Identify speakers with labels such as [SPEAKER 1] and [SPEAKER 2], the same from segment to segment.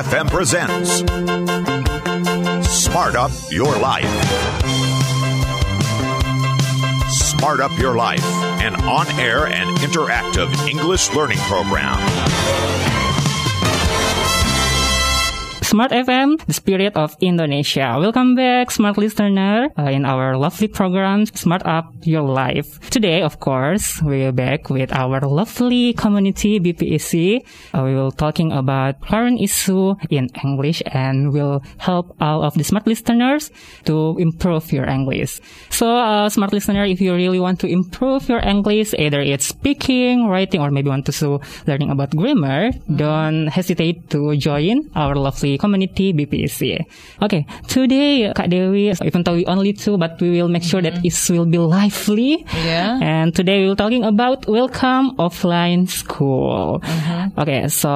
[SPEAKER 1] FM presents Smart Up Your Life. Smart Up Your Life, an on air and interactive English learning program.
[SPEAKER 2] Smart FM, the spirit of Indonesia. Welcome back, smart listener, uh, in our lovely program, Smart Up Your Life. Today, of course, we're back with our lovely community, BPEC. Uh, we will talking about current issue in English and will help all of the smart listeners to improve your English. So, uh, smart listener, if you really want to improve your English, either it's speaking, writing, or maybe want to so learning about grammar, don't hesitate to join our lovely community BPC. Okay, today Kak Dewi, even though we only two, but we will make sure that mm-hmm. it will be lively.
[SPEAKER 3] Yeah.
[SPEAKER 2] And today we will talking about welcome offline school. Mm-hmm. Okay, so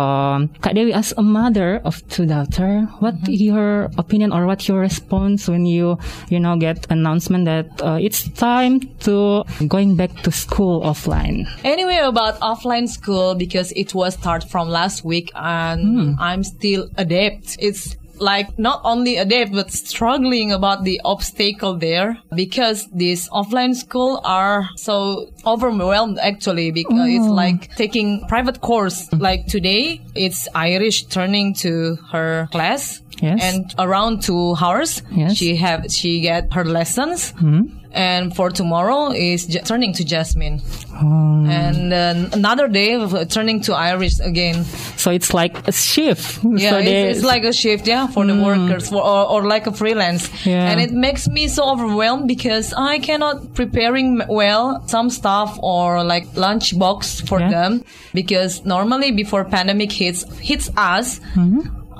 [SPEAKER 2] Kak Dewi, as a mother of two daughter, what mm-hmm. your opinion or what your response when you you know get announcement that uh, it's time to going back to school offline?
[SPEAKER 3] Anyway, about offline school because it was start from last week and hmm. I'm still adept. It's like not only adept but struggling about the obstacle there because these offline school are so overwhelmed actually because it's oh. like taking private course like today it's Irish turning to her class
[SPEAKER 2] Yes.
[SPEAKER 3] and around two hours
[SPEAKER 2] Yes.
[SPEAKER 3] she have she get her lessons hmm. And for tomorrow is j- turning to Jasmine
[SPEAKER 2] Um,
[SPEAKER 3] and uh, another day of uh, turning to Irish again.
[SPEAKER 2] so it's like a shift.
[SPEAKER 3] Yeah,
[SPEAKER 2] so
[SPEAKER 3] it's,
[SPEAKER 2] they-
[SPEAKER 3] it's like a shift, yeah, for the workers, for, or, or like a freelance.
[SPEAKER 2] Yeah.
[SPEAKER 3] And it makes me so overwhelmed because I cannot preparing well some stuff or like lunch box for
[SPEAKER 2] Yeah.
[SPEAKER 3] them because normally before pandemic hits hits us.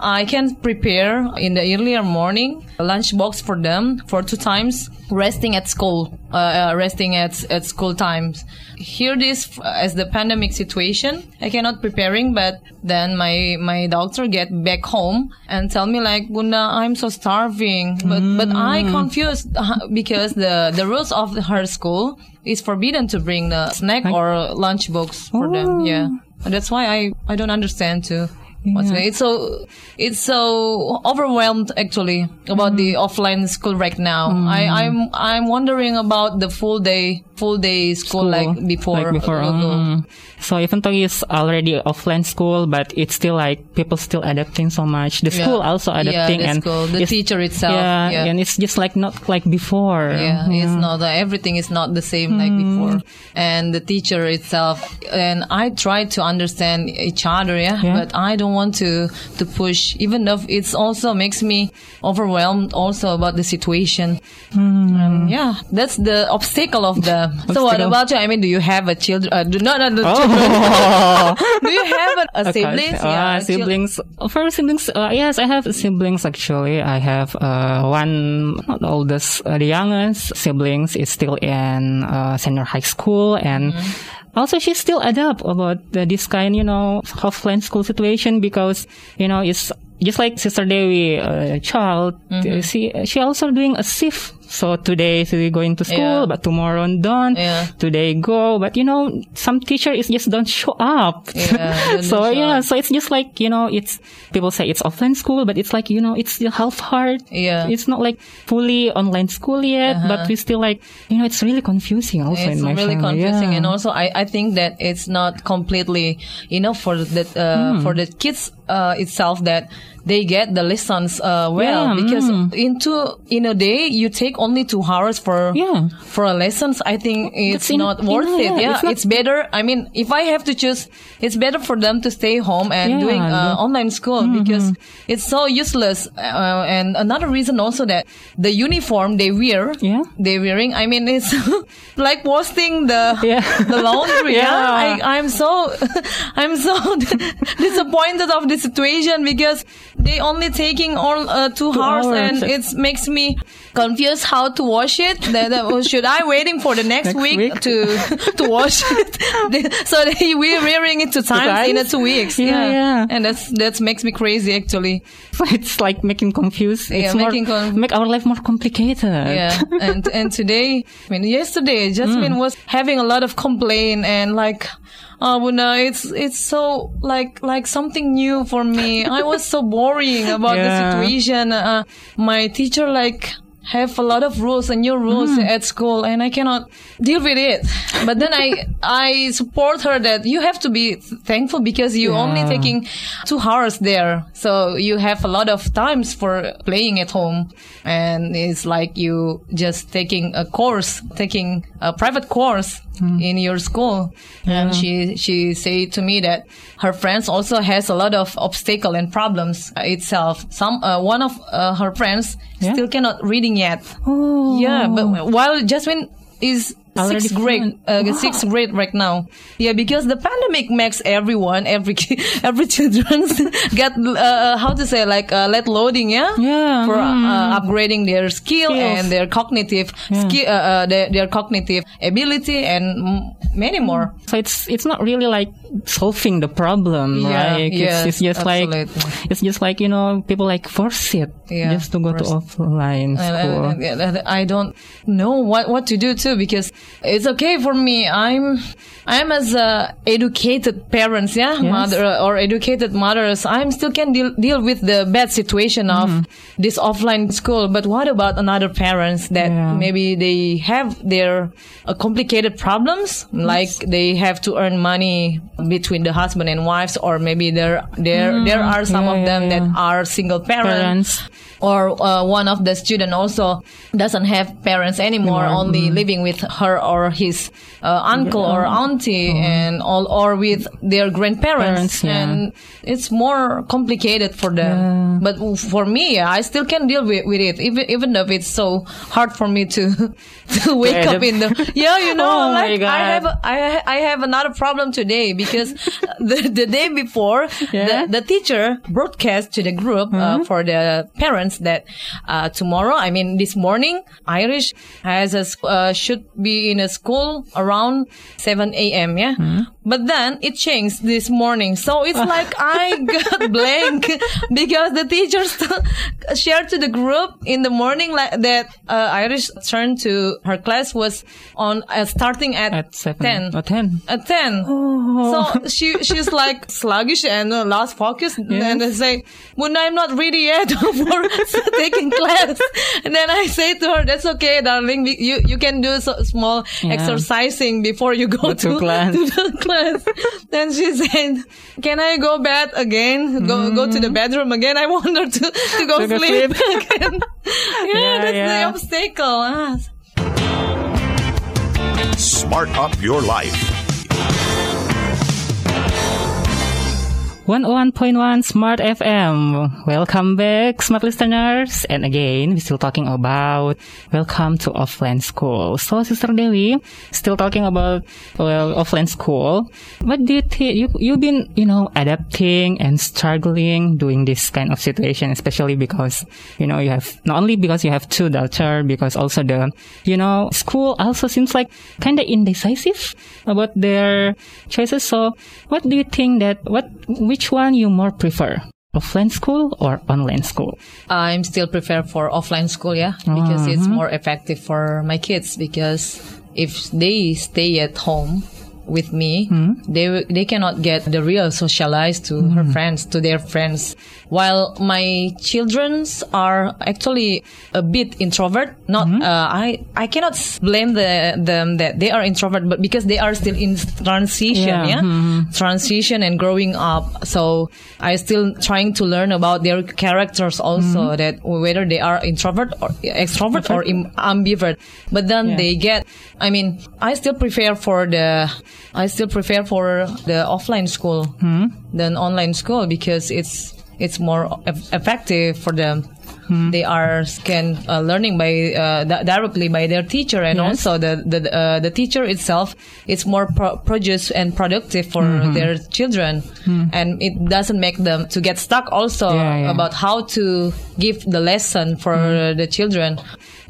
[SPEAKER 3] I can prepare in the earlier morning a lunch for them for two times resting at school, uh, uh, resting at at school times. Here this as the pandemic situation, I cannot preparing, but then my my doctor get back home and tell me like, Bunda, I'm so starving, but but I confused uh, because the the rules of her school is forbidden to bring the snack or lunch box for them. Yeah, that's why I I don't understand too.
[SPEAKER 2] Yeah.
[SPEAKER 3] It's so it's so overwhelmed actually about the
[SPEAKER 2] Mm.
[SPEAKER 3] offline school right now. I, I'm I'm wondering about the full day full day school, like before.
[SPEAKER 2] Like before. mm. So even though it's already offline school, but it's still like people still adapting so much. The
[SPEAKER 3] Yeah.
[SPEAKER 2] school also adapting
[SPEAKER 3] yeah, the
[SPEAKER 2] and
[SPEAKER 3] school, the teacher itself.
[SPEAKER 2] Yeah,
[SPEAKER 3] Yeah,
[SPEAKER 2] and it's just like not like before.
[SPEAKER 3] Yeah, it's not uh, everything is not the same like
[SPEAKER 2] Mm.
[SPEAKER 3] before, and the teacher itself. And I try to understand each other, yeah,
[SPEAKER 2] Yeah.
[SPEAKER 3] but I don't want to to push, even though it's also makes me overwhelmed also about the situation. Um, yeah, that's the obstacle of the. So what. About you? I mean, do you have a child? Uh, do, no, no, no,
[SPEAKER 2] Oh.
[SPEAKER 3] do you have a, a
[SPEAKER 2] Okay.
[SPEAKER 3] siblings?
[SPEAKER 2] Uh,
[SPEAKER 3] yeah, chil-
[SPEAKER 2] siblings. For siblings, uh, yes, I have siblings actually. I have uh, one, not oldest, uh, the youngest siblings is still in uh, senior high school, and
[SPEAKER 3] Mm-hmm.
[SPEAKER 2] Also she's still adapt about the, this kind, you know, offline school situation because you know it's just like Sister Dewi, uh, child.
[SPEAKER 3] Mm-hmm.
[SPEAKER 2] uh, She she also doing a shift. So today she going to school,
[SPEAKER 3] Yeah.
[SPEAKER 2] but tomorrow don't.
[SPEAKER 3] Yeah.
[SPEAKER 2] Today go, but you know some teacher is just don't show up.
[SPEAKER 3] Yeah,
[SPEAKER 2] so yeah,
[SPEAKER 3] up.
[SPEAKER 2] so it's just like you know, it's people say it's offline school, but it's like you know, it's still half hard.
[SPEAKER 3] Yeah.
[SPEAKER 2] it's not like fully online school yet, but we still like you know, it's really confusing also
[SPEAKER 3] Uh-huh. It's
[SPEAKER 2] in my
[SPEAKER 3] really
[SPEAKER 2] family.
[SPEAKER 3] confusing,
[SPEAKER 2] Yeah.
[SPEAKER 3] and also I, I think that it's not completely enough for the uh,
[SPEAKER 2] Hmm.
[SPEAKER 3] for the kids uh, itself that they get the lessons uh, well
[SPEAKER 2] Yeah,
[SPEAKER 3] because
[SPEAKER 2] mm.
[SPEAKER 3] into in a day you take only two hours for
[SPEAKER 2] Yeah.
[SPEAKER 3] for a lessons. I think it's
[SPEAKER 2] in-
[SPEAKER 3] not worth it.
[SPEAKER 2] yeah,
[SPEAKER 3] Yeah,
[SPEAKER 2] it's
[SPEAKER 3] it's better. I mean, if I have to choose, it's better for them to stay home and doing uh,
[SPEAKER 2] Mm-hmm.
[SPEAKER 3] online school because it's so useless. Uh, and another reason also that the uniform they wear,
[SPEAKER 2] Yeah.
[SPEAKER 3] they wearing. I mean, it's like washing the the laundry. yeah.
[SPEAKER 2] Yeah.
[SPEAKER 3] I, I'm so I'm so disappointed of the situation because they only taking all uh, two, hours,
[SPEAKER 2] hours.
[SPEAKER 3] and it makes me confused how to wash it. Then, uh, should I waiting for the next,
[SPEAKER 2] Next
[SPEAKER 3] week,
[SPEAKER 2] week?
[SPEAKER 3] to to wash it? so they we wearing it two times, in a two weeks.
[SPEAKER 2] Yeah, yeah.
[SPEAKER 3] and that's that makes me crazy actually.
[SPEAKER 2] it's like making confused.
[SPEAKER 3] Yeah,
[SPEAKER 2] it's more,
[SPEAKER 3] making con-
[SPEAKER 2] make our life more complicated.
[SPEAKER 3] Yeah, and and today, I mean, yesterday, Jasmine
[SPEAKER 2] Mm.
[SPEAKER 3] was having a lot of complaint and like, Oh, Bunda, it's it's so like like something new for me. I was so boring about
[SPEAKER 2] Yeah.
[SPEAKER 3] the situation. Uh, my teacher like have a lot of rules and new rules
[SPEAKER 2] Mm.
[SPEAKER 3] at school, and I cannot deal with it. But then I I support her that you have to be thankful because you only
[SPEAKER 2] Yeah.
[SPEAKER 3] taking two hours there, so you have a lot of times for playing at home, and it's like you just taking a course, taking a private course
[SPEAKER 2] Mm.
[SPEAKER 3] in your school. And she she said to me that her friends also has a lot of obstacle and problems itself. Some uh, one of uh, her friends
[SPEAKER 2] Yeah?
[SPEAKER 3] still cannot reading yet.
[SPEAKER 2] Oh.
[SPEAKER 3] Yeah, but while Jasmine is
[SPEAKER 2] Already
[SPEAKER 3] sixth grade, uh,
[SPEAKER 2] Wow.
[SPEAKER 3] sixth grade right now. Yeah, because the pandemic makes everyone, every every children get uh, how to say like uh, let loading, yeah,
[SPEAKER 2] Yeah,
[SPEAKER 3] for
[SPEAKER 2] mm.
[SPEAKER 3] uh, upgrading their skill
[SPEAKER 2] Skills.
[SPEAKER 3] and their cognitive skill, uh, uh, their, their cognitive ability, and many more.
[SPEAKER 2] So it's it's not really like solving the problem,
[SPEAKER 3] Yeah,
[SPEAKER 2] right?
[SPEAKER 3] yes,
[SPEAKER 2] it's, it's just like it's just like you know people like force it
[SPEAKER 3] Yeah,
[SPEAKER 2] just to go to offline
[SPEAKER 3] And,
[SPEAKER 2] school.
[SPEAKER 3] and- and I don't know what, what to do too because it's okay for me. I'm I'm as a educated parents, yeah, mother or educated mothers. I'm still can deal deal with the bad situation of
[SPEAKER 2] Mm-hmm.
[SPEAKER 3] this offline school. But what about another parents that
[SPEAKER 2] Yeah.
[SPEAKER 3] maybe they have their uh, complicated problems, like they have to earn money between the husband and wives, or maybe there there there are some
[SPEAKER 2] Mm-hmm. Yeah,
[SPEAKER 3] of them
[SPEAKER 2] yeah,
[SPEAKER 3] that are single
[SPEAKER 2] Parents.
[SPEAKER 3] or uh, one of the student also doesn't have parents anymore,
[SPEAKER 2] Anymore,
[SPEAKER 3] only living with her or his uh, uncle or auntie and all, or with their grandparents,
[SPEAKER 2] Parents, yeah.
[SPEAKER 3] and it's more complicated for them. But for me, I still can deal with, with it, even even though it's so hard for me to to wake up in the yeah, you know,
[SPEAKER 2] Oh
[SPEAKER 3] like I have a, I I have another problem today because the the day before
[SPEAKER 2] Yeah?
[SPEAKER 3] The, the teacher broadcast to the group uh, for the parents that uh, tomorrow, I mean this morning, Irish has a uh, should be in a school around 7 a.m. Yeah,
[SPEAKER 2] Hmm.
[SPEAKER 3] but then it changed this morning, so it's like I got blank because the teachers shared to the group in the morning like that uh, Irish turn to her class was on uh, starting at,
[SPEAKER 2] At seven
[SPEAKER 3] 10
[SPEAKER 2] or ten.
[SPEAKER 3] at 10. So she she's like sluggish and uh, lost focus. And I say, Muna, I'm not ready yet for taking class. And then I say to her, that's okay, darling. You, you can do so small
[SPEAKER 2] Yeah.
[SPEAKER 3] exercising before you go,
[SPEAKER 2] Go to
[SPEAKER 3] to,
[SPEAKER 2] class.
[SPEAKER 3] to the class. then she said, can I go bed again? Go, go to the bedroom again? I want her to, to go
[SPEAKER 2] To
[SPEAKER 3] sleep,
[SPEAKER 2] sleep.
[SPEAKER 3] again. yeah,
[SPEAKER 2] Yeah,
[SPEAKER 3] that's
[SPEAKER 2] yeah.
[SPEAKER 3] the obstacle. Ah.
[SPEAKER 1] Smart up your life.
[SPEAKER 2] 101.1 Smart FM. Welcome back, smart listeners. And again, we're still talking about welcome to offline school. So, Sister Dewi, still talking about well, offline school. What do you think? You, you've been, you know, adapting and struggling doing this kind of situation, especially because, you know, you have, not only because you have two daughter, because also the, you know, school also seems like kind of indecisive about their choices. So, what do you think that, what, which one you more prefer? Offline school or online school?
[SPEAKER 3] I'm still prefer for offline school, yeah, because it's mm-hmm. more effective for my kids. Because if they stay at home with me, hmm? they they cannot get the real socialize to her hmm. friends, to their friends. While my childrens are actually a bit introvert, not hmm? uh, I I cannot blame the, them that they are introvert, but because they are still in transition,
[SPEAKER 2] Yeah,
[SPEAKER 3] yeah, transition and growing up. So I still trying to learn about their characters also that whether they are introvert or extrovert or ambivert. But then
[SPEAKER 2] Yeah.
[SPEAKER 3] they get, I mean, I still prefer for the, I still prefer for the offline school than online school because it's, it's more eff- effective for them. They are can uh, learning by uh, di- directly by their teacher, and
[SPEAKER 2] Yes.
[SPEAKER 3] also the the uh, the teacher itself. It's more pro- produce and productive for
[SPEAKER 2] Mm-hmm.
[SPEAKER 3] their children, and it doesn't make them to get stuck. Also
[SPEAKER 2] Hmm. Yeah, yeah.
[SPEAKER 3] about how to give the lesson for
[SPEAKER 2] Mm-hmm.
[SPEAKER 3] the children.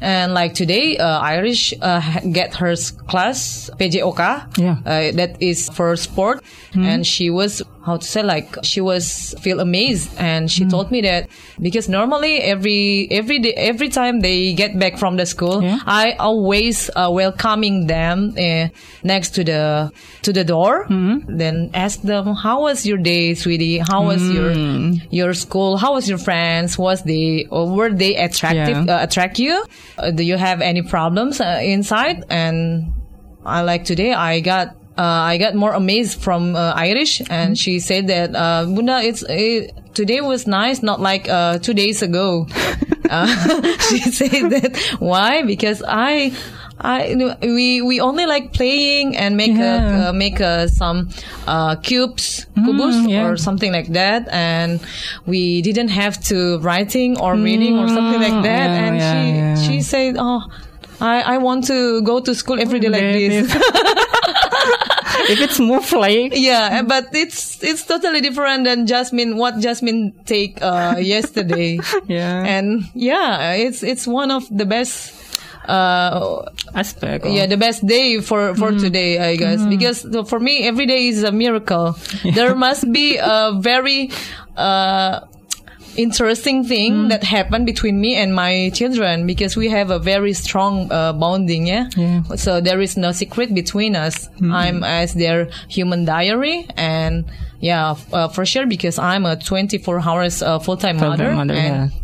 [SPEAKER 3] And like today, uh, Irish uh, get her class PJOK.
[SPEAKER 2] Yeah.
[SPEAKER 3] Uh, that is for sport, and she was how to say like she was feel amazed. And she told me that because normally every every day every time they get back from the school
[SPEAKER 2] Yeah.
[SPEAKER 3] i always uh, welcoming them uh, next to the to the door. Then ask them how was your day sweetie? How was your your school? How was your friends? Was they or were they attractive
[SPEAKER 2] Yeah.
[SPEAKER 3] uh, attract you do you have any problems uh, inside? And I like today I got uh, I got more amazed from uh, Irish. And she said that uh, Bunda it's it, today was nice not like uh, two days ago uh, she said that why because I I we we only like playing and make
[SPEAKER 2] Yeah.
[SPEAKER 3] a, uh, make uh, some uh, cubes kubus
[SPEAKER 2] yeah.
[SPEAKER 3] or something like that and we didn't have to writing or reading or something like that
[SPEAKER 2] yeah,
[SPEAKER 3] and she she said oh I, I want to go to school every day Like this.
[SPEAKER 2] if it's move like
[SPEAKER 3] yeah, but it's it's totally different than Jasmine. What Jasmine take uh, yesterday,
[SPEAKER 2] yeah
[SPEAKER 3] and yeah, it's it's one of the best. Uh,
[SPEAKER 2] aspect.
[SPEAKER 3] yeah, the best day for for today, I guess, because for me every day is a miracle. There must be a very uh, interesting thing that happened between me and my children because we have a very strong uh, bonding. Yeah?
[SPEAKER 2] Yeah.
[SPEAKER 3] So there is no secret between us. I'm as their human diary and. Yeah, uh, for sure, because I'm a 24 hours uh, full-time
[SPEAKER 2] Full-time
[SPEAKER 3] mother,
[SPEAKER 2] mother,
[SPEAKER 3] and
[SPEAKER 2] yeah.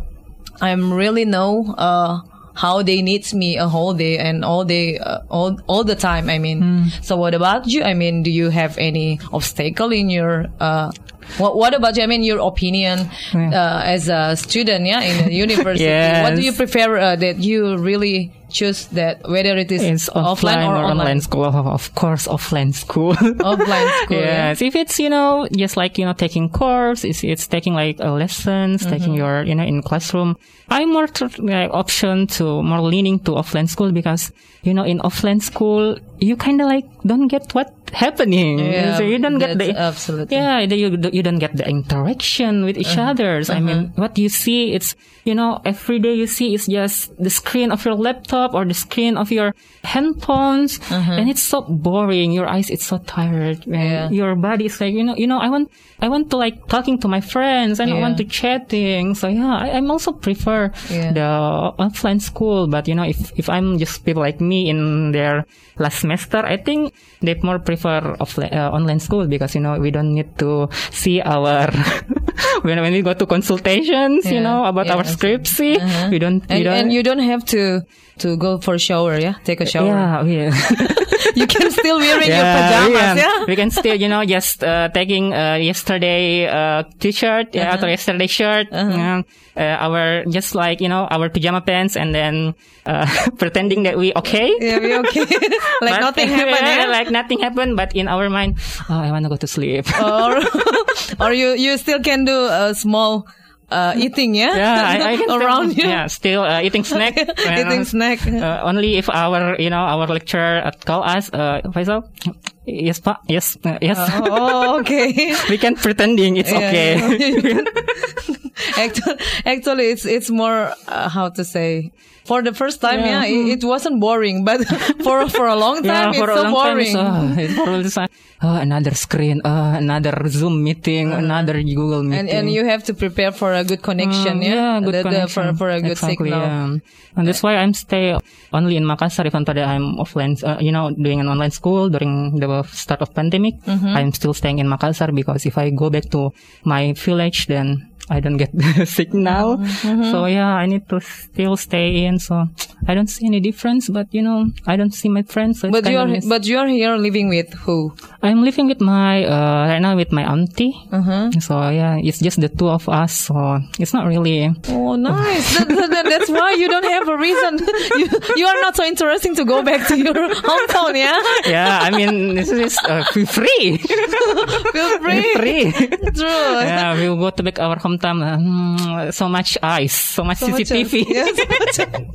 [SPEAKER 3] I'm really know uh, how they needs me a whole day and all day, uh, all all the time. I mean,
[SPEAKER 2] Hmm.
[SPEAKER 3] so what about you? I mean, do you have any obstacle in your? Uh, what What about you? I mean, your opinion uh, as a student, yeah, in the university. What do you prefer uh, that you really choose that whether it is
[SPEAKER 2] It's offline, or, online school. Of- course, offline school.
[SPEAKER 3] Offline school. yeah.
[SPEAKER 2] Yes, if it's you know just like you know taking course, it's it's taking like uh, lessons, taking
[SPEAKER 3] Mm-hmm.
[SPEAKER 2] your you know in classroom. I'm more like option to more leaning to offline school because you know in offline school you kind of like don't get what happening.
[SPEAKER 3] Yeah,
[SPEAKER 2] so you don't get the
[SPEAKER 3] absolutely.
[SPEAKER 2] yeah the- you you don't get the interaction with each
[SPEAKER 3] Uh-huh.
[SPEAKER 2] others. I mean what you see it's you know every day you see is just the screen of your laptop or the screen of your handphones and it's so boring your eyes it's so tired
[SPEAKER 3] Uh-huh. Yeah.
[SPEAKER 2] your body is like you know you know i want i want to like talking to my friends and i
[SPEAKER 3] Yeah.
[SPEAKER 2] want to chatting so yeah I, i'm also prefer
[SPEAKER 3] Yeah.
[SPEAKER 2] the offline school but you know if if i'm just people like me in their last semester i think they more prefer offline uh, online school because you know we don't need to see our when when we go to consultations you know about
[SPEAKER 3] Yeah,
[SPEAKER 2] our scripts see we don't we
[SPEAKER 3] And,
[SPEAKER 2] don't
[SPEAKER 3] and you don't have to to go for a shower, yeah, take a shower.
[SPEAKER 2] yeah, we,
[SPEAKER 3] You can still wearing your pajamas,
[SPEAKER 2] can,
[SPEAKER 3] yeah.
[SPEAKER 2] we can still, you know, just uh, taking uh, yesterday uh, t-shirt, yeah,
[SPEAKER 3] Uh-huh.
[SPEAKER 2] or yesterday shirt, yeah, uh, our just like you know our pajama pants, and then uh, pretending that we okay.
[SPEAKER 3] Yeah, we okay. like
[SPEAKER 2] But-
[SPEAKER 3] nothing happened,
[SPEAKER 2] yeah,
[SPEAKER 3] yeah.
[SPEAKER 2] Like nothing happened, but in our mind, oh, I want to go to sleep.
[SPEAKER 3] or or you you still can do a small uh, eating, yeah,
[SPEAKER 2] yeah, I, I can
[SPEAKER 3] around
[SPEAKER 2] still,
[SPEAKER 3] you,
[SPEAKER 2] Yeah, still uh, eating snack.
[SPEAKER 3] eating snack.
[SPEAKER 2] Uh, only if our, you know, our lecturer call us, uh, Faisal, yes, pa, yes, uh, yes.
[SPEAKER 3] oh, okay.
[SPEAKER 2] we can pretending it's okay.
[SPEAKER 3] actually, actually, it's it's more uh, how to say. For the first time,
[SPEAKER 2] Yeah.
[SPEAKER 3] yeah, it, it wasn't boring, but for for a long time,
[SPEAKER 2] yeah,
[SPEAKER 3] it's so boring.
[SPEAKER 2] time. it's, uh, for all time, oh, another screen, uh, another Zoom meeting, another Google meeting.
[SPEAKER 3] and and you have to prepare for a good connection,
[SPEAKER 2] Mm,
[SPEAKER 3] yeah,
[SPEAKER 2] good
[SPEAKER 3] The- the-
[SPEAKER 2] connection.
[SPEAKER 3] for for a good
[SPEAKER 2] exactly,
[SPEAKER 3] signal.
[SPEAKER 2] Yeah. And that's why I'm stay only in Makassar, even though I'm offline, uh, you know, doing an online school during the start of pandemic.
[SPEAKER 3] Mm-hmm.
[SPEAKER 2] I'm still staying in Makassar because if I go back to my village, then I don't get the signal.
[SPEAKER 3] Mm-hmm.
[SPEAKER 2] So yeah, I need to still stay in. So I don't see any difference, but you know, I don't see my friends. So
[SPEAKER 3] But you're but you're here living with who?
[SPEAKER 2] I'm living with my uh, right now with my auntie.
[SPEAKER 3] Uh-huh.
[SPEAKER 2] So yeah, it's just the two of us. So it's not really.
[SPEAKER 3] Oh, nice. that, that- that- that's why you don't have a reason. you, you are not so interesting to go back to your hometown, yeah?
[SPEAKER 2] Yeah, I mean this is uh, free.
[SPEAKER 3] Feel free.
[SPEAKER 2] free.
[SPEAKER 3] True.
[SPEAKER 2] yeah, we will go to back our hometown um, so much ice, so much CCTV.
[SPEAKER 3] Yeah, so much.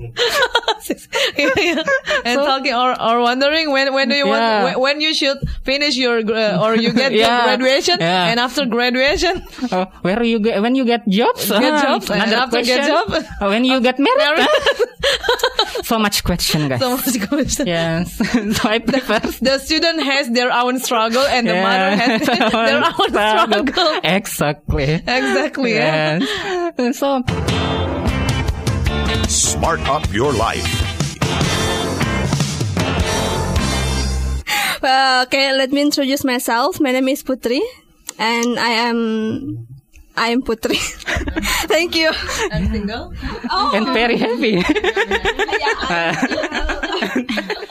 [SPEAKER 3] yeah, yeah. And talking or, or wondering when when do you
[SPEAKER 2] Yeah.
[SPEAKER 3] want when, when you should finish your gra- or you get your
[SPEAKER 2] Yeah.
[SPEAKER 3] graduation and after graduation
[SPEAKER 2] Oh, where you get when you get jobs?
[SPEAKER 3] Get
[SPEAKER 2] Ah,
[SPEAKER 3] jobs, and after get job?
[SPEAKER 2] Oh, when you get married?
[SPEAKER 3] Married.
[SPEAKER 2] so much question, guys.
[SPEAKER 3] so much question.
[SPEAKER 2] yes. so I prefer.
[SPEAKER 3] The student has their own struggle and the mother has their own struggle.
[SPEAKER 2] Exactly.
[SPEAKER 3] Exactly. Yeah.
[SPEAKER 2] Yes. So,
[SPEAKER 1] Smart up your life.
[SPEAKER 4] Uh, okay, let me introduce myself. My name is Putri, and I am I am Putri. Thank you.
[SPEAKER 3] I'm single. Oh.
[SPEAKER 2] and very happy.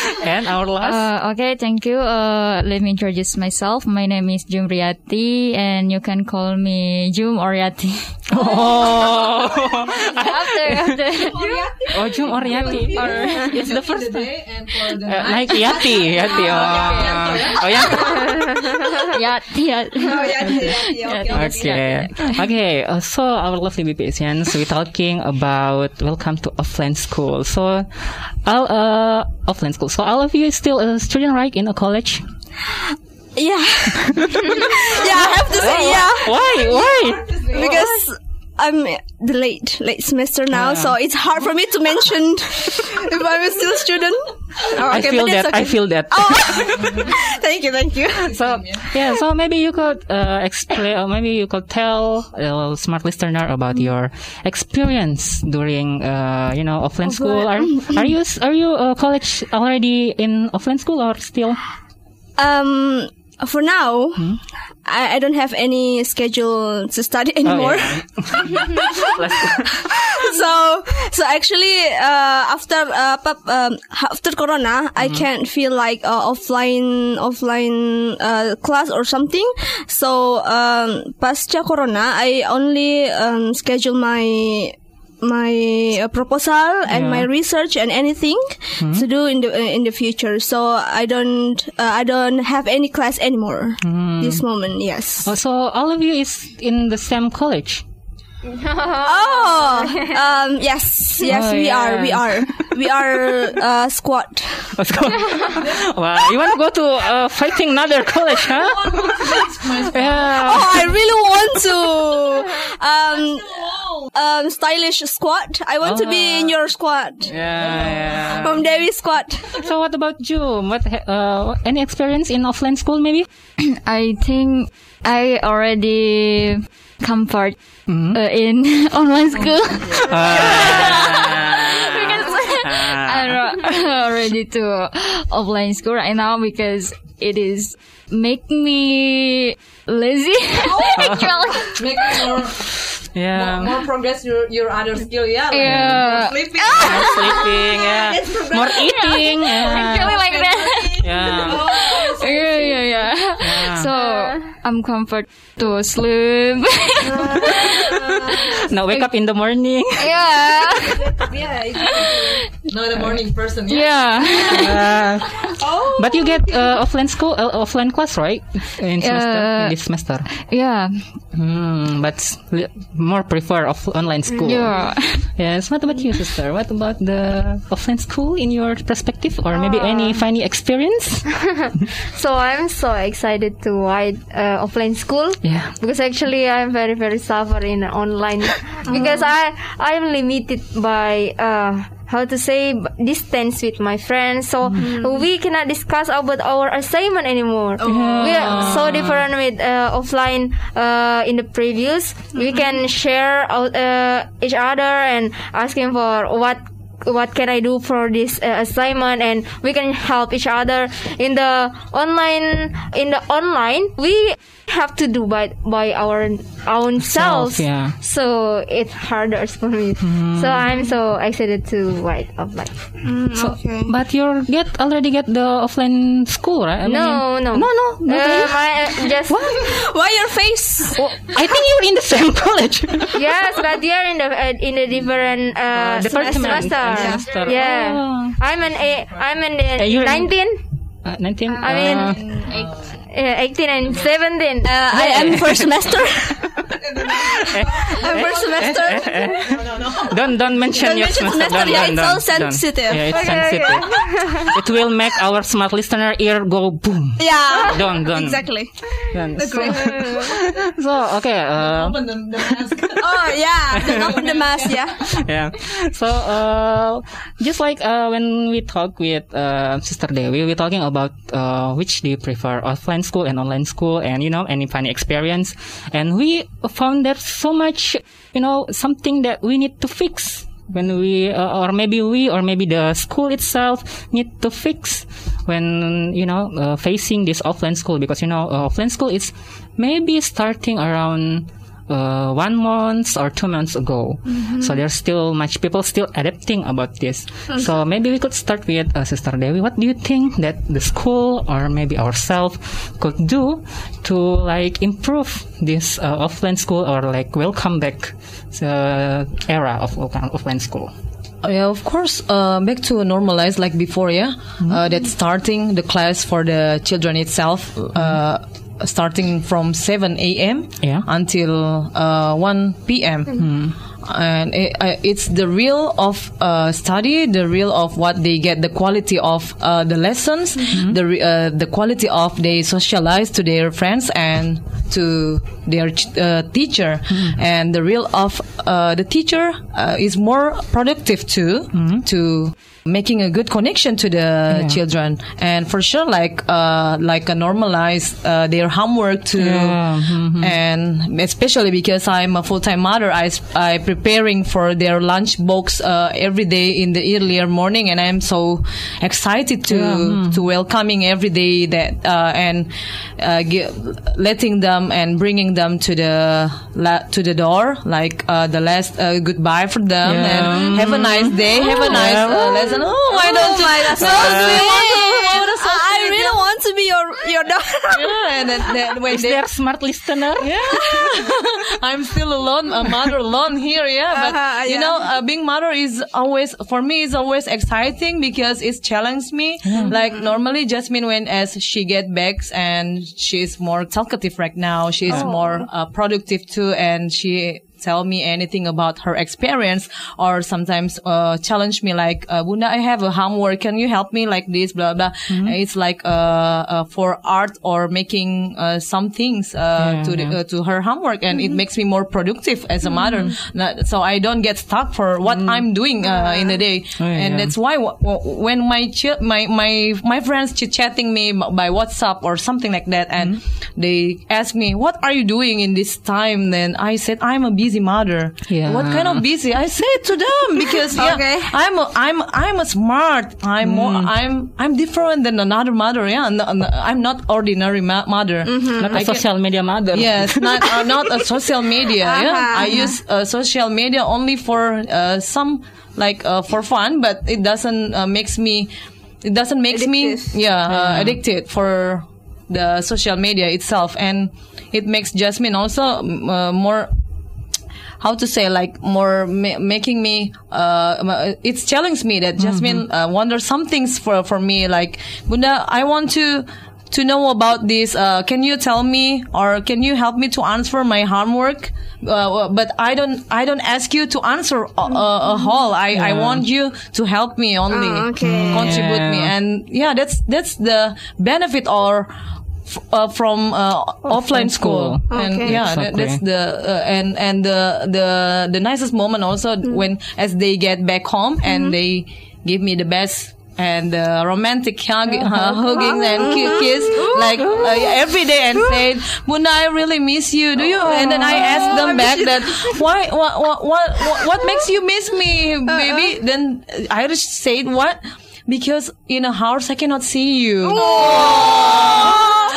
[SPEAKER 2] and our last.
[SPEAKER 5] Uh, okay, thank you. Uh, let me introduce myself. My name is Jumriyati, and you can call me Jum or Yati.
[SPEAKER 2] oh,
[SPEAKER 5] after, after.
[SPEAKER 2] oh, Jum or Yati. Or, it's the first time.
[SPEAKER 3] Day and for the
[SPEAKER 2] Uh, like Yati, Yati. Oh, oh.
[SPEAKER 5] Yati, Yati.
[SPEAKER 2] Okay. Okay. Uh, so our lovely BPSians, we're talking about welcome to offline school. So, all uh, offline school. So all of you is still a student, right, in a college?
[SPEAKER 4] Yeah, yeah. I have to say yeah
[SPEAKER 2] Why? Why?
[SPEAKER 4] because I'm the late late semester now, so it's hard for me to mention if I'm still a student. Oh,
[SPEAKER 2] I feel that.
[SPEAKER 4] that's
[SPEAKER 2] I feel that. Oh.
[SPEAKER 4] Thank you, thank you.
[SPEAKER 2] So yeah, so maybe you could uh, explain, or maybe you could tell uh, smart listener about your experience during, uh, you know, offline school. Are are you are you uh, college already in offline school or still?
[SPEAKER 4] Um, for now,
[SPEAKER 2] Hmm?
[SPEAKER 4] I, I don't have any schedule to study anymore.
[SPEAKER 2] Oh, yeah.
[SPEAKER 4] So so actually uh, after uh, pap- um, after corona i can't feel like uh, offline offline uh, class or something so um, pasca corona i only um, schedule my my uh, proposal and my research and anything to do in the uh, in the future. So i don't uh, i don't have any class anymore. This moment yes.
[SPEAKER 2] Oh, so all of you is in the same college.
[SPEAKER 4] Oh, um, yes, yes,
[SPEAKER 2] Oh,
[SPEAKER 4] we
[SPEAKER 2] yeah.
[SPEAKER 4] are, we are, we are uh, squad.
[SPEAKER 2] Let's go. wow, you want to go to uh, fighting another college, huh? yeah.
[SPEAKER 4] Oh, I really want to um, um, stylish squad. I want to be in your squad,
[SPEAKER 2] Yeah, yeah.
[SPEAKER 4] from Dewi squad.
[SPEAKER 2] So what about you? What uh, any experience in offline school maybe?
[SPEAKER 5] I think I already comfort uh, in online school. Ah. because ah. I'm ro- already to offline school right now because it is make me lazy. Actually.
[SPEAKER 3] Make more,
[SPEAKER 2] yeah.
[SPEAKER 3] more progress your your other skill. Yeah. like
[SPEAKER 5] Yeah.
[SPEAKER 3] Sleeping.
[SPEAKER 2] More sleeping, yeah. More eating, yeah.
[SPEAKER 5] Actually like that.
[SPEAKER 2] yeah.
[SPEAKER 5] Oh, yeah, yeah, yeah. So uh. I'm comfort to sleep.
[SPEAKER 2] Now wake up in the morning.
[SPEAKER 5] yeah, yeah.
[SPEAKER 3] Not a morning person. Yeah.
[SPEAKER 5] yeah.
[SPEAKER 2] Uh, But you get uh, offline school, uh, offline class, right? In semester,
[SPEAKER 5] Uh,
[SPEAKER 2] in this semester.
[SPEAKER 5] Yeah,
[SPEAKER 2] Hmm, but more prefer off online school.
[SPEAKER 5] yeah.
[SPEAKER 2] Yes. What about you, sister? What about the offline school in your perspective, or maybe any funny experience?
[SPEAKER 6] So I'm so excited to ride uh, offline school.
[SPEAKER 2] Yeah.
[SPEAKER 6] because actually I'm very very suffer in online. Because I I'm limited by uh how to say distance with my friends. So we cannot discuss about our assignment anymore. We are so different with uh, offline uh, in the previous. We can share out, uh, each other and asking for what what can I do for this uh, assignment and we can help each other in the online in the online we have to do by by our own selves
[SPEAKER 2] yeah.
[SPEAKER 6] so it's harder for me so I'm so excited to write offline
[SPEAKER 2] So, but you get already get the offline school, right? I
[SPEAKER 6] no no
[SPEAKER 2] no, no, not
[SPEAKER 6] uh,
[SPEAKER 2] really.
[SPEAKER 6] my, uh, just
[SPEAKER 4] Why your face?
[SPEAKER 2] Oh, I think you're in the same college.
[SPEAKER 6] yes but you're in the uh, in a different uh,
[SPEAKER 2] department.
[SPEAKER 6] semester
[SPEAKER 2] Semester.
[SPEAKER 6] yeah
[SPEAKER 2] Oh.
[SPEAKER 6] I'm an a, I'm an uh,
[SPEAKER 2] you're in-
[SPEAKER 6] 19
[SPEAKER 2] Uh, 19?
[SPEAKER 6] I mean,
[SPEAKER 2] uh,
[SPEAKER 6] uh, 18 and 17.
[SPEAKER 4] Uh, I am first semester. First semester.
[SPEAKER 2] No, don't don't mention
[SPEAKER 4] Don't
[SPEAKER 2] your
[SPEAKER 4] mention
[SPEAKER 2] semester.
[SPEAKER 4] semester.
[SPEAKER 2] Don't,
[SPEAKER 4] Yeah,
[SPEAKER 2] don't,
[SPEAKER 4] it's all
[SPEAKER 2] don't, don't.
[SPEAKER 4] sensitive.
[SPEAKER 2] Yeah, it's sensitive. it will make our smart listener ear go boom.
[SPEAKER 4] Yeah.
[SPEAKER 2] Don't don't.
[SPEAKER 4] Exactly.
[SPEAKER 2] don't. So, so okay. Uh,
[SPEAKER 4] Oh yeah. Then open the mask. Yeah.
[SPEAKER 2] yeah. So, uh, just like uh, when we talk with uh, Sister Dewi, we're talking about uh, which do you prefer, offline school and online school, and you know, any funny experience. And we found there's so much, you know, something that we need to fix when we, uh, or maybe we, or maybe the school itself need to fix when you know uh, facing this offline school because you know uh, offline school is maybe starting around uh, one month or two months ago. So there's still much people still adapting about this. So maybe we could start with uh, Sister Dewi. What do you think that the school or maybe ourselves could do to like improve this uh, offline school or like welcome back the era of offline school?
[SPEAKER 3] Uh, Yeah, of course. Uh, back to normalize like before, yeah. Uh, that starting the class for the children itself, uh, starting from 7 a.m.
[SPEAKER 2] Yeah.
[SPEAKER 3] until uh, 1 p.m. And it, uh, it's the real of uh, study, the real of what they get, the quality of uh, the lessons, the re- uh, the quality of they socialize to their friends and to their ch- uh, teacher, and the real of uh, the teacher uh, is more productive too to making a good connection to the children. And for sure like uh like a normalize uh, their homework too.
[SPEAKER 2] Yeah, mhm.
[SPEAKER 3] and especially because i'm a full-time mother i i preparing for their lunch box uh, every day in the earlier morning. And i'm so excited to to welcoming every day that uh, and uh, gi- letting them and bringing them to the la- to the door like uh, the last uh, goodbye for them.
[SPEAKER 2] Yeah.
[SPEAKER 3] and have a nice day. Have a nice uh, lesson oh why don't you
[SPEAKER 4] my, that's so sweet.
[SPEAKER 3] oh, so
[SPEAKER 4] I
[SPEAKER 3] sweet.
[SPEAKER 4] really want to be your your daughter.
[SPEAKER 3] yeah, and then, then when
[SPEAKER 2] Is
[SPEAKER 3] they,
[SPEAKER 2] there smart listener?
[SPEAKER 3] Yeah, I'm still alone, a mother alone here, yeah. But
[SPEAKER 4] Uh-huh,
[SPEAKER 3] you
[SPEAKER 4] yeah.
[SPEAKER 3] know, uh, being mother is always for me is always exciting because it challenges me. Like normally, Jasmine, when as she get back and she's more talkative right now, she's
[SPEAKER 4] Oh.
[SPEAKER 3] more uh, productive too, and she tell me anything about her experience or sometimes uh, challenge me like uh, Bunda I have a homework. Can you help me like this? Blah blah.
[SPEAKER 2] Mm-hmm.
[SPEAKER 3] it's like uh, uh, for art or making uh, some things uh,
[SPEAKER 2] Yeah,
[SPEAKER 3] to the,
[SPEAKER 2] yeah.
[SPEAKER 3] uh, to her homework. And
[SPEAKER 4] Mm-hmm.
[SPEAKER 3] it makes me more productive as a mother. Not- so I don't get stuck for what I'm doing uh, in the day.
[SPEAKER 2] Oh, yeah,
[SPEAKER 3] and that's why w- w- when my ch- my my my friends chit chatting me by WhatsApp or something like that and
[SPEAKER 2] Mm-hmm.
[SPEAKER 3] they ask me what are you doing in this time? Then I said I'm a busy mother
[SPEAKER 2] Yeah.
[SPEAKER 3] what kind of busy I say it to them because yeah
[SPEAKER 4] Okay.
[SPEAKER 3] I'm a, I'm I'm a smart I'm more
[SPEAKER 2] Mm.
[SPEAKER 3] I'm I'm different than another mother yeah No- no, I'm not ordinary ma- mother
[SPEAKER 4] Mm-hmm.
[SPEAKER 2] Not a
[SPEAKER 3] I can-
[SPEAKER 2] social media mother.
[SPEAKER 3] Yes, not uh, not a social media.
[SPEAKER 4] Uh-huh,
[SPEAKER 3] I use uh, social media only for uh, some like uh, for fun, but it doesn't uh, makes me. It doesn't makes me
[SPEAKER 4] Addictive.
[SPEAKER 3] yeah uh, addicted for the social media itself, and it makes Jasmine also uh, more how to say like more ma- making me uh it's challenging me that Jasmine uh, wonders some things for for me like Bunda I want to to know about this uh can you tell me or can you help me to answer my homework? Uh, but I don't I don't ask you to answer a, a, a whole. I I want you to help me only
[SPEAKER 4] Oh, okay.
[SPEAKER 3] contribute me. And yeah that's that's the benefit or uh, from uh, offline school,
[SPEAKER 2] school.
[SPEAKER 3] and
[SPEAKER 4] Okay.
[SPEAKER 3] yeah that,
[SPEAKER 2] Exactly.
[SPEAKER 3] that's the uh, and and the the the nicest moment also when as they get back home and they give me the best and uh, romantic hug, uh, hugging and ki- kiss like uh, every day and say, Bunda, I really miss you. Do you? And then I ask them back that why, what, what, what, what, what makes you miss me, baby? Then Irish said what? Because in a house I cannot see you.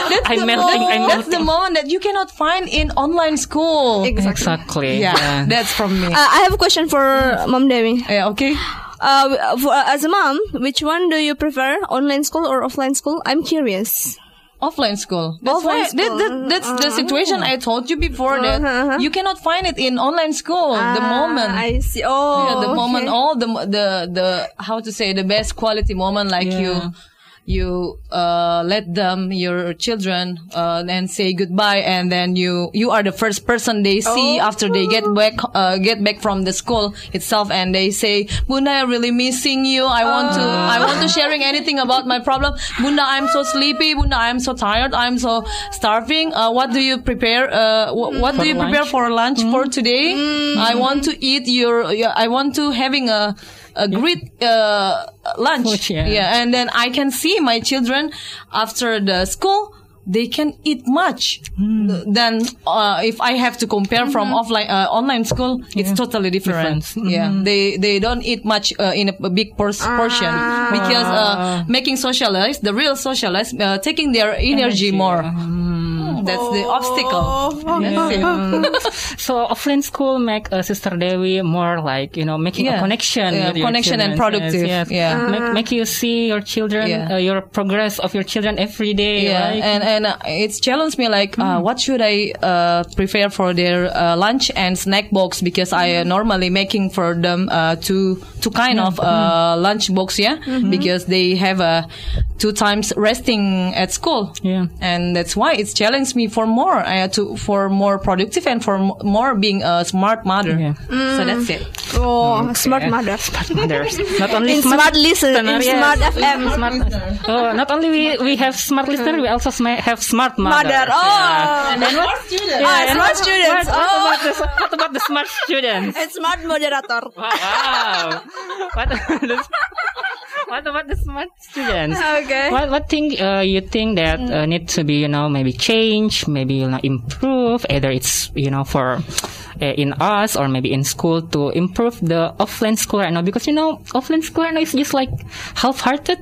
[SPEAKER 3] That's
[SPEAKER 2] I'm
[SPEAKER 3] the
[SPEAKER 2] melting,
[SPEAKER 3] moment-
[SPEAKER 2] I'm
[SPEAKER 3] That's the moment that you cannot find in online school.
[SPEAKER 2] Exactly.
[SPEAKER 3] Yeah, that's from me.
[SPEAKER 4] Uh, I have a question for Mom Dewi.
[SPEAKER 3] yeah, okay.
[SPEAKER 4] Uh, for, as a mom, which one do you prefer, online school or offline school? I'm curious.
[SPEAKER 3] Offline school. That's
[SPEAKER 4] Offline
[SPEAKER 3] why
[SPEAKER 4] school.
[SPEAKER 3] That, that, that's the situation I told you before
[SPEAKER 4] Uh-huh, uh-huh.
[SPEAKER 3] that you cannot find it in online school. the
[SPEAKER 4] Ah,
[SPEAKER 3] moment.
[SPEAKER 4] I see. Oh,
[SPEAKER 3] yeah, the moment, all the the the how to say the best quality moment, like
[SPEAKER 2] Yeah.
[SPEAKER 3] you you uh, let them your children uh, and say goodbye and then you you are the first person they see after they get back uh, get back from the school itself and they say bunda i really missing you. I want to i want to sharing anything about my problem. Bunda i'm so sleepy. Bunda i'm so tired. I'm so starving. Uh, what do you prepare uh, wh- what do you prepare
[SPEAKER 2] lunch?
[SPEAKER 3] for lunch for today? I want to eat your i want to having a a great uh, lunch
[SPEAKER 2] Food, yeah.
[SPEAKER 3] yeah and then i can see my children after the school they can eat much
[SPEAKER 2] Hmm.
[SPEAKER 3] than uh, if I have to compare from offline uh, online school. It's totally different.
[SPEAKER 2] Different.
[SPEAKER 3] Yeah,
[SPEAKER 2] Mm-hmm.
[SPEAKER 3] they they don't eat much uh, in a, a big por- portion because uh, making socialize the real socialize uh, taking their energy, more. That's the obstacle. That's it.
[SPEAKER 2] So offline school make uh, Sister Dewi more like you know making
[SPEAKER 3] Yeah.
[SPEAKER 2] a connection,
[SPEAKER 3] Yeah,
[SPEAKER 2] with your
[SPEAKER 3] connection and productive.
[SPEAKER 2] Yes, yes.
[SPEAKER 3] Yeah.
[SPEAKER 2] Make, make you see your children,
[SPEAKER 3] Yeah.
[SPEAKER 2] uh, your progress of your children every day.
[SPEAKER 3] Yeah,
[SPEAKER 2] right?
[SPEAKER 3] and and uh, it's challenged me like, uh, what should I uh, prepare for their uh, lunch and snack box because I uh, normally making for them uh, two two kind of uh, lunch box, yeah, because they have uh, two times resting at school.
[SPEAKER 2] Yeah.
[SPEAKER 3] and that's why it's challenged me for more uh, to for more productive and for m- more being a smart mother.
[SPEAKER 2] Yeah.
[SPEAKER 3] So that's it.
[SPEAKER 4] Oh, smart mother.
[SPEAKER 2] smart Mothers. Not only
[SPEAKER 4] In smart listen, in
[SPEAKER 2] yes.
[SPEAKER 4] smart FM.
[SPEAKER 2] Smart. Oh, not only we we have smart listener, we also sma- have smart mother.
[SPEAKER 4] Mother. Oh,
[SPEAKER 3] And then what student?
[SPEAKER 4] Ah,
[SPEAKER 2] and
[SPEAKER 4] smart students.
[SPEAKER 2] What, what
[SPEAKER 4] Oh.
[SPEAKER 2] about the what about the smart students?
[SPEAKER 4] and smart moderator.
[SPEAKER 2] Wow. what, what about the smart students?
[SPEAKER 4] Okay.
[SPEAKER 2] What what thing uh, you think that uh, need to be you know maybe change, maybe you know improve? Either it's you know for uh, in us or maybe in school to improve the offline school right now because you know offline school right now is just like half-hearted.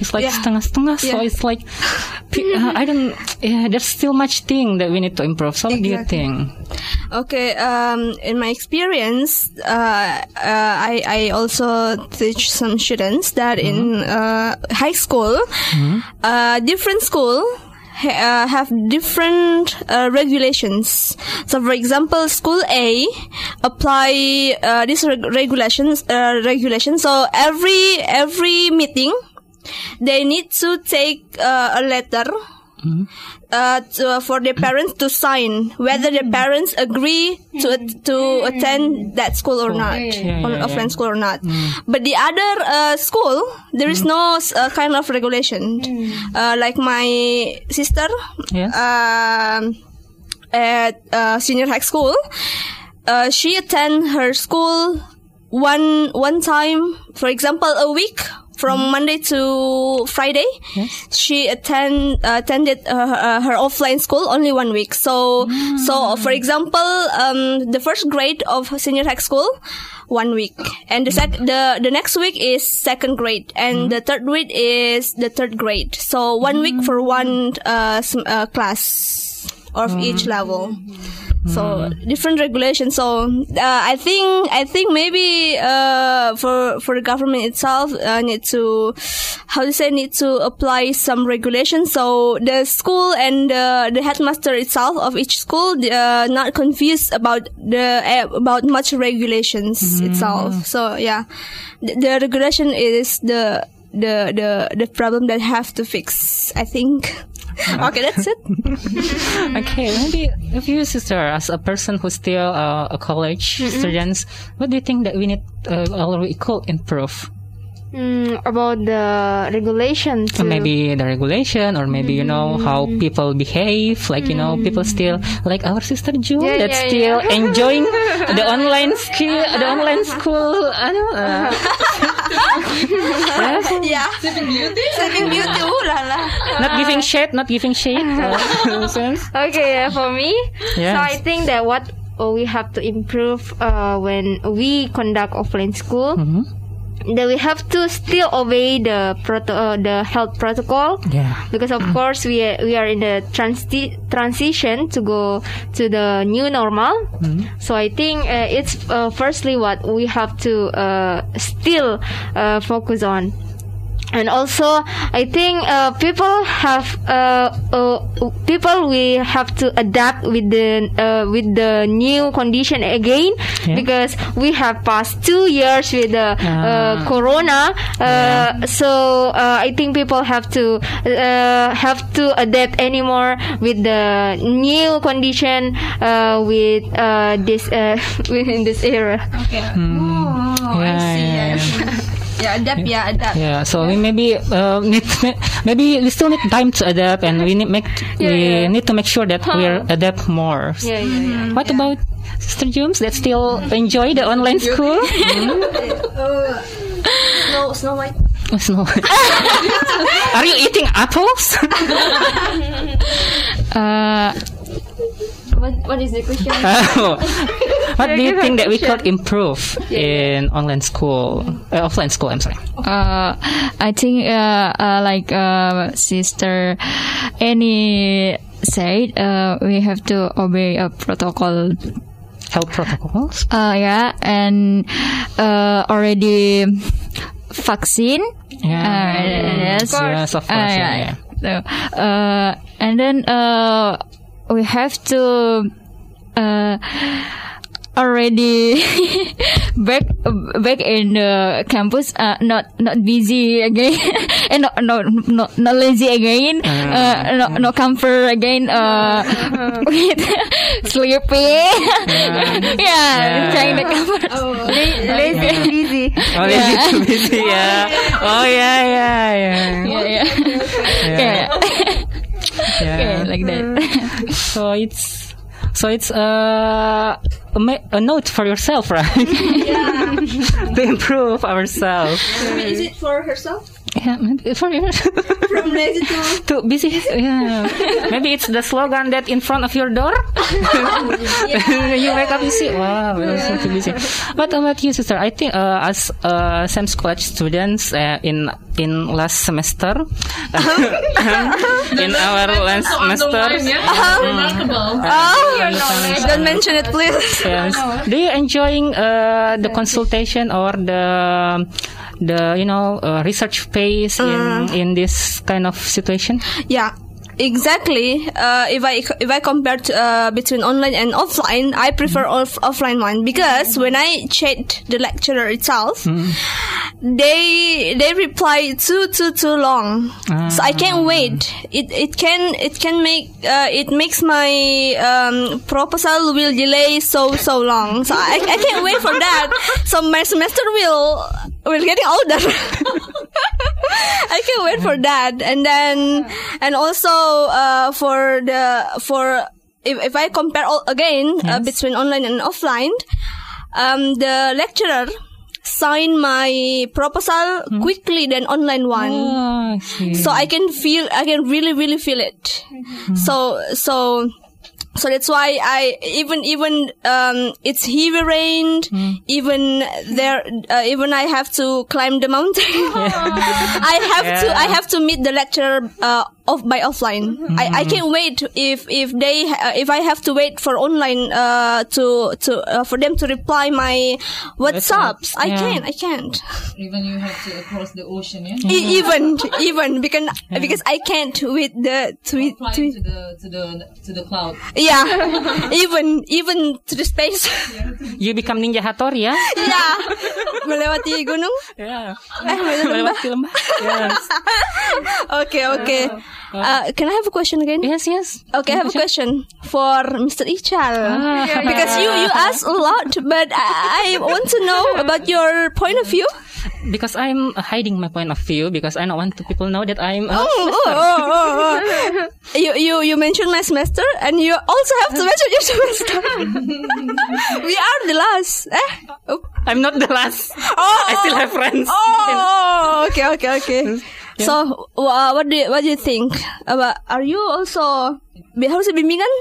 [SPEAKER 2] It's like
[SPEAKER 4] Yeah.
[SPEAKER 2] setengah-setengah, so it's like uh, I don't. Yeah, there's still much thing that we need to improve. So what do you think?
[SPEAKER 4] Okay, um, in my experience, uh, uh, I, I also teach some students that in uh, high school, uh, different school ha- uh, have different uh, regulations. So, for example, school A apply uh, these reg- regulations. Uh, regulations. So every every meeting, they need to take a letter uh, to, for their parents to sign whether their parents agree to to attend that school or not,
[SPEAKER 2] Yeah,
[SPEAKER 4] or
[SPEAKER 2] yeah,
[SPEAKER 4] offline
[SPEAKER 2] yeah.
[SPEAKER 4] school or not. But the other uh, school, there is no uh, kind of regulation. Uh, like my sister,
[SPEAKER 2] Yes.
[SPEAKER 4] um, at uh, senior high school, uh, she attend her school one one time, for example, a week from Monday to Friday. She attend uh, attended uh, her, uh, her offline school only one week. So so for example, um, the first grade of senior high school. One week, and the sec- the the next week is second grade, and the third week is the third grade. So one week for one uh, uh, class of each level. So different regulations. So uh, I think I think maybe uh, for for the government itself uh, need to how to say need to apply some regulations. So the school and uh, the headmaster itself of each school uh, not confused about the uh, about much regulations itself. So yeah, the, the regulation is the the the the problem that have to fix. I think. okay, that's it.
[SPEAKER 2] Okay, maybe if you, sister, as a person who's still uh, a college students, what do you think that we need uh, or we could improve?
[SPEAKER 6] Mm, about the regulation
[SPEAKER 2] So
[SPEAKER 6] to
[SPEAKER 2] maybe the regulation, or maybe you know how people behave. Like you know, people still like our sister Jum
[SPEAKER 6] Yeah,
[SPEAKER 2] that's
[SPEAKER 6] yeah,
[SPEAKER 2] still
[SPEAKER 6] yeah.
[SPEAKER 2] enjoying the online school, the online school. ano, uh,
[SPEAKER 4] yeah. Sleeping Beauty. Sleeping Beauty. Ooh la la.
[SPEAKER 2] not giving shade, not giving shade. Uh, sense?
[SPEAKER 6] Okay, for me,
[SPEAKER 2] Yes.
[SPEAKER 6] so I think that what we have to improve uh, when we conduct offline school, that we have to still obey the proto- uh, the health protocol.
[SPEAKER 2] Yeah.
[SPEAKER 6] Because of course we are, we are in the transi- transition to go to the new normal. So I think uh, it's uh, firstly what we have to uh, still uh, focus on. And also I think uh, people have uh, uh, people we have to adapt with the uh, with the new condition again
[SPEAKER 2] Yeah.
[SPEAKER 6] because we have passed two years with the
[SPEAKER 2] Ah.
[SPEAKER 6] uh, corona uh, so uh, I think people have to uh, have to adapt anymore with the new condition uh, with uh, this uh, within this era
[SPEAKER 4] Oh, I
[SPEAKER 2] Yeah,
[SPEAKER 4] see.
[SPEAKER 2] yeah,
[SPEAKER 4] Yeah,
[SPEAKER 2] yeah.
[SPEAKER 4] yeah adapt. Yeah, adapt.
[SPEAKER 2] Yeah, so we maybe uh, need maybe we still need time to adapt, and we need make
[SPEAKER 6] Yeah,
[SPEAKER 2] we
[SPEAKER 6] yeah.
[SPEAKER 2] need to make sure that we adapt more.
[SPEAKER 6] yeah yeah yeah
[SPEAKER 2] What about Sister Jums that still enjoy the online school?
[SPEAKER 4] Snow, Snow White.
[SPEAKER 2] Oh, Snow White. Are you eating apples?
[SPEAKER 5] Uh,
[SPEAKER 6] what, what is the question
[SPEAKER 2] Oh. what do you think that we could improve in online school, uh, offline school? I'm sorry.
[SPEAKER 5] uh, I think uh, uh, like uh, sister Annie said, uh, we have to obey a protocol.
[SPEAKER 2] Health protocols.
[SPEAKER 5] Uh, yeah, and uh, already vaccine.
[SPEAKER 2] Yeah.
[SPEAKER 5] Uh, yes.
[SPEAKER 2] Yes, of course.
[SPEAKER 5] Uh,
[SPEAKER 2] yeah,
[SPEAKER 5] yeah.
[SPEAKER 2] yeah.
[SPEAKER 5] So, uh, and then uh, we have to uh, already back back in the campus. Uh, not not busy again, and not not not, not lazy again. Uh, not not comfort again. Uh, with sleeping. yeah, trying to comfort.
[SPEAKER 6] lazy and busy
[SPEAKER 2] Oh, lazy too busy. Yeah. Oh, yeah, yeah, yeah.
[SPEAKER 5] Yeah, yeah.
[SPEAKER 2] Yeah.
[SPEAKER 5] yeah.
[SPEAKER 2] yeah.
[SPEAKER 5] like that.
[SPEAKER 2] So it's so it's uh, a, ma- a note for yourself, right? Yeah. to improve ourselves.
[SPEAKER 4] Is it for herself?
[SPEAKER 2] Yeah, maybe for you.
[SPEAKER 4] From lazy to
[SPEAKER 2] Too busy. Yeah. Maybe it's the slogan that in front of your door. you wake up, you see, wow, we're so too busy. What about you, sister? I think uh, as uh, Sam's College students uh, in in last semester, in our last semester,
[SPEAKER 3] Remarkable.
[SPEAKER 4] Oh, don't mention it, please.
[SPEAKER 2] Yes. do you enjoying uh, the consultation or the the you know uh, research phase in in this kind of situation?
[SPEAKER 4] Yeah, exactly. Uh, if I if I compare to, uh, between online and offline, I prefer off- offline one because when I chat the lecturer itself, they they reply too too too long, so I can't wait. It it can it can make uh, it makes my um, proposal will delay so so long. So I, I can't wait for that. So my semester will will getting older. I can't wait for that. And then, and also, uh, for the, for, if, if I compare all, again, uh, between online and offline, um, the lecturer sign my proposal quickly than online one.
[SPEAKER 2] Oh, see.
[SPEAKER 4] So I can feel, I can really, really feel it. So, so, so that's why I even even um it's heavy rain even there uh, even I have to climb the mountain. I have to I have to meet the lecturer uh, off by offline I, I can't wait if if they uh, if I have to wait for online uh to to uh, for them to reply my WhatsApps I
[SPEAKER 2] Yeah.
[SPEAKER 4] can't I can't
[SPEAKER 3] Even you have to cross the ocean, yeah?
[SPEAKER 4] E- even even because because I can't with the tweet tweet
[SPEAKER 3] to the to the to the cloud.
[SPEAKER 4] yeah even even to the space
[SPEAKER 2] You become Ninja Hattori, ya?
[SPEAKER 4] yeah melewati gunung
[SPEAKER 2] Yeah.
[SPEAKER 4] eh melewati lembah
[SPEAKER 2] Melewati lembah. Yes.
[SPEAKER 4] okay okay uh, can I have a question again
[SPEAKER 2] Yes, yes.
[SPEAKER 4] Okay, I have a question for Mr. Ichal.
[SPEAKER 2] Ah.
[SPEAKER 4] Because you, you asked a lot, but I, I want to know about your point of view.
[SPEAKER 2] Because I'm hiding my point of view because I don't want to people know that I'm. Uh,
[SPEAKER 4] Oh, oh, oh, oh, oh. You, you, you mentioned my semester, and you also have to mention your semester. we are the last. Eh? Oh,
[SPEAKER 2] I'm not the last.
[SPEAKER 4] oh,
[SPEAKER 2] I still have friends.
[SPEAKER 4] Oh, okay, okay, okay. So, uh, what do you, what do you think about? Are you also harusnya bimbingan?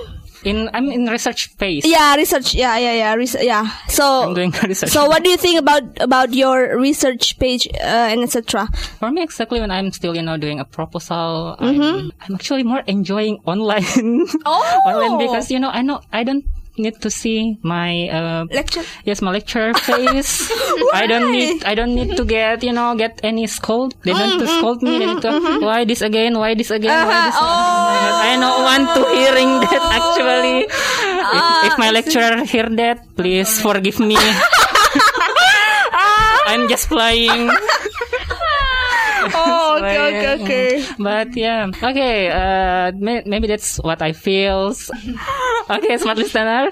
[SPEAKER 2] In I'm in research phase.
[SPEAKER 4] Yeah, research. Yeah, yeah, yeah, res- yeah. So,
[SPEAKER 2] I'm doing research.
[SPEAKER 4] so what do you think about about your research page uh, and etc.
[SPEAKER 2] For me, exactly when I'm still, you know, doing a proposal,
[SPEAKER 4] Mm-hmm.
[SPEAKER 2] I'm, I'm actually more enjoying online.
[SPEAKER 4] Oh.
[SPEAKER 2] online because, you know, I know, I don't need to see my uh,
[SPEAKER 4] Lecture.
[SPEAKER 2] Yes, my lecture face. I don't need. I don't need to get you know get any scold. They don't to scold me. They need to why this again? Why this again? Why this?
[SPEAKER 4] Uh-huh. Oh.
[SPEAKER 2] I don't want to hearing that actually. if, if my lecturer hear that, please forgive me. I'm just playing.
[SPEAKER 4] Oh, okay, okay, okay.
[SPEAKER 2] But yeah, okay. Uh, may- maybe that's what I feel. Okay, smart listener.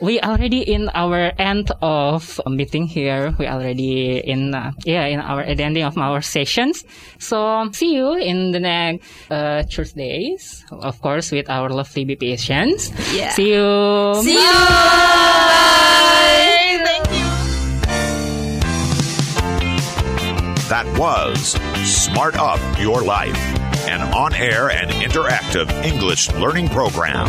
[SPEAKER 2] We already in our end of meeting here. We already in uh, yeah in our ending of our sessions. So see you in the next uh, Tuesdays, of course, with our lovely BPSians.
[SPEAKER 4] Yeah.
[SPEAKER 2] See you.
[SPEAKER 4] See you. Bye. Thank you.
[SPEAKER 1] That was Smart Up Your Life, an on air and interactive English learning program.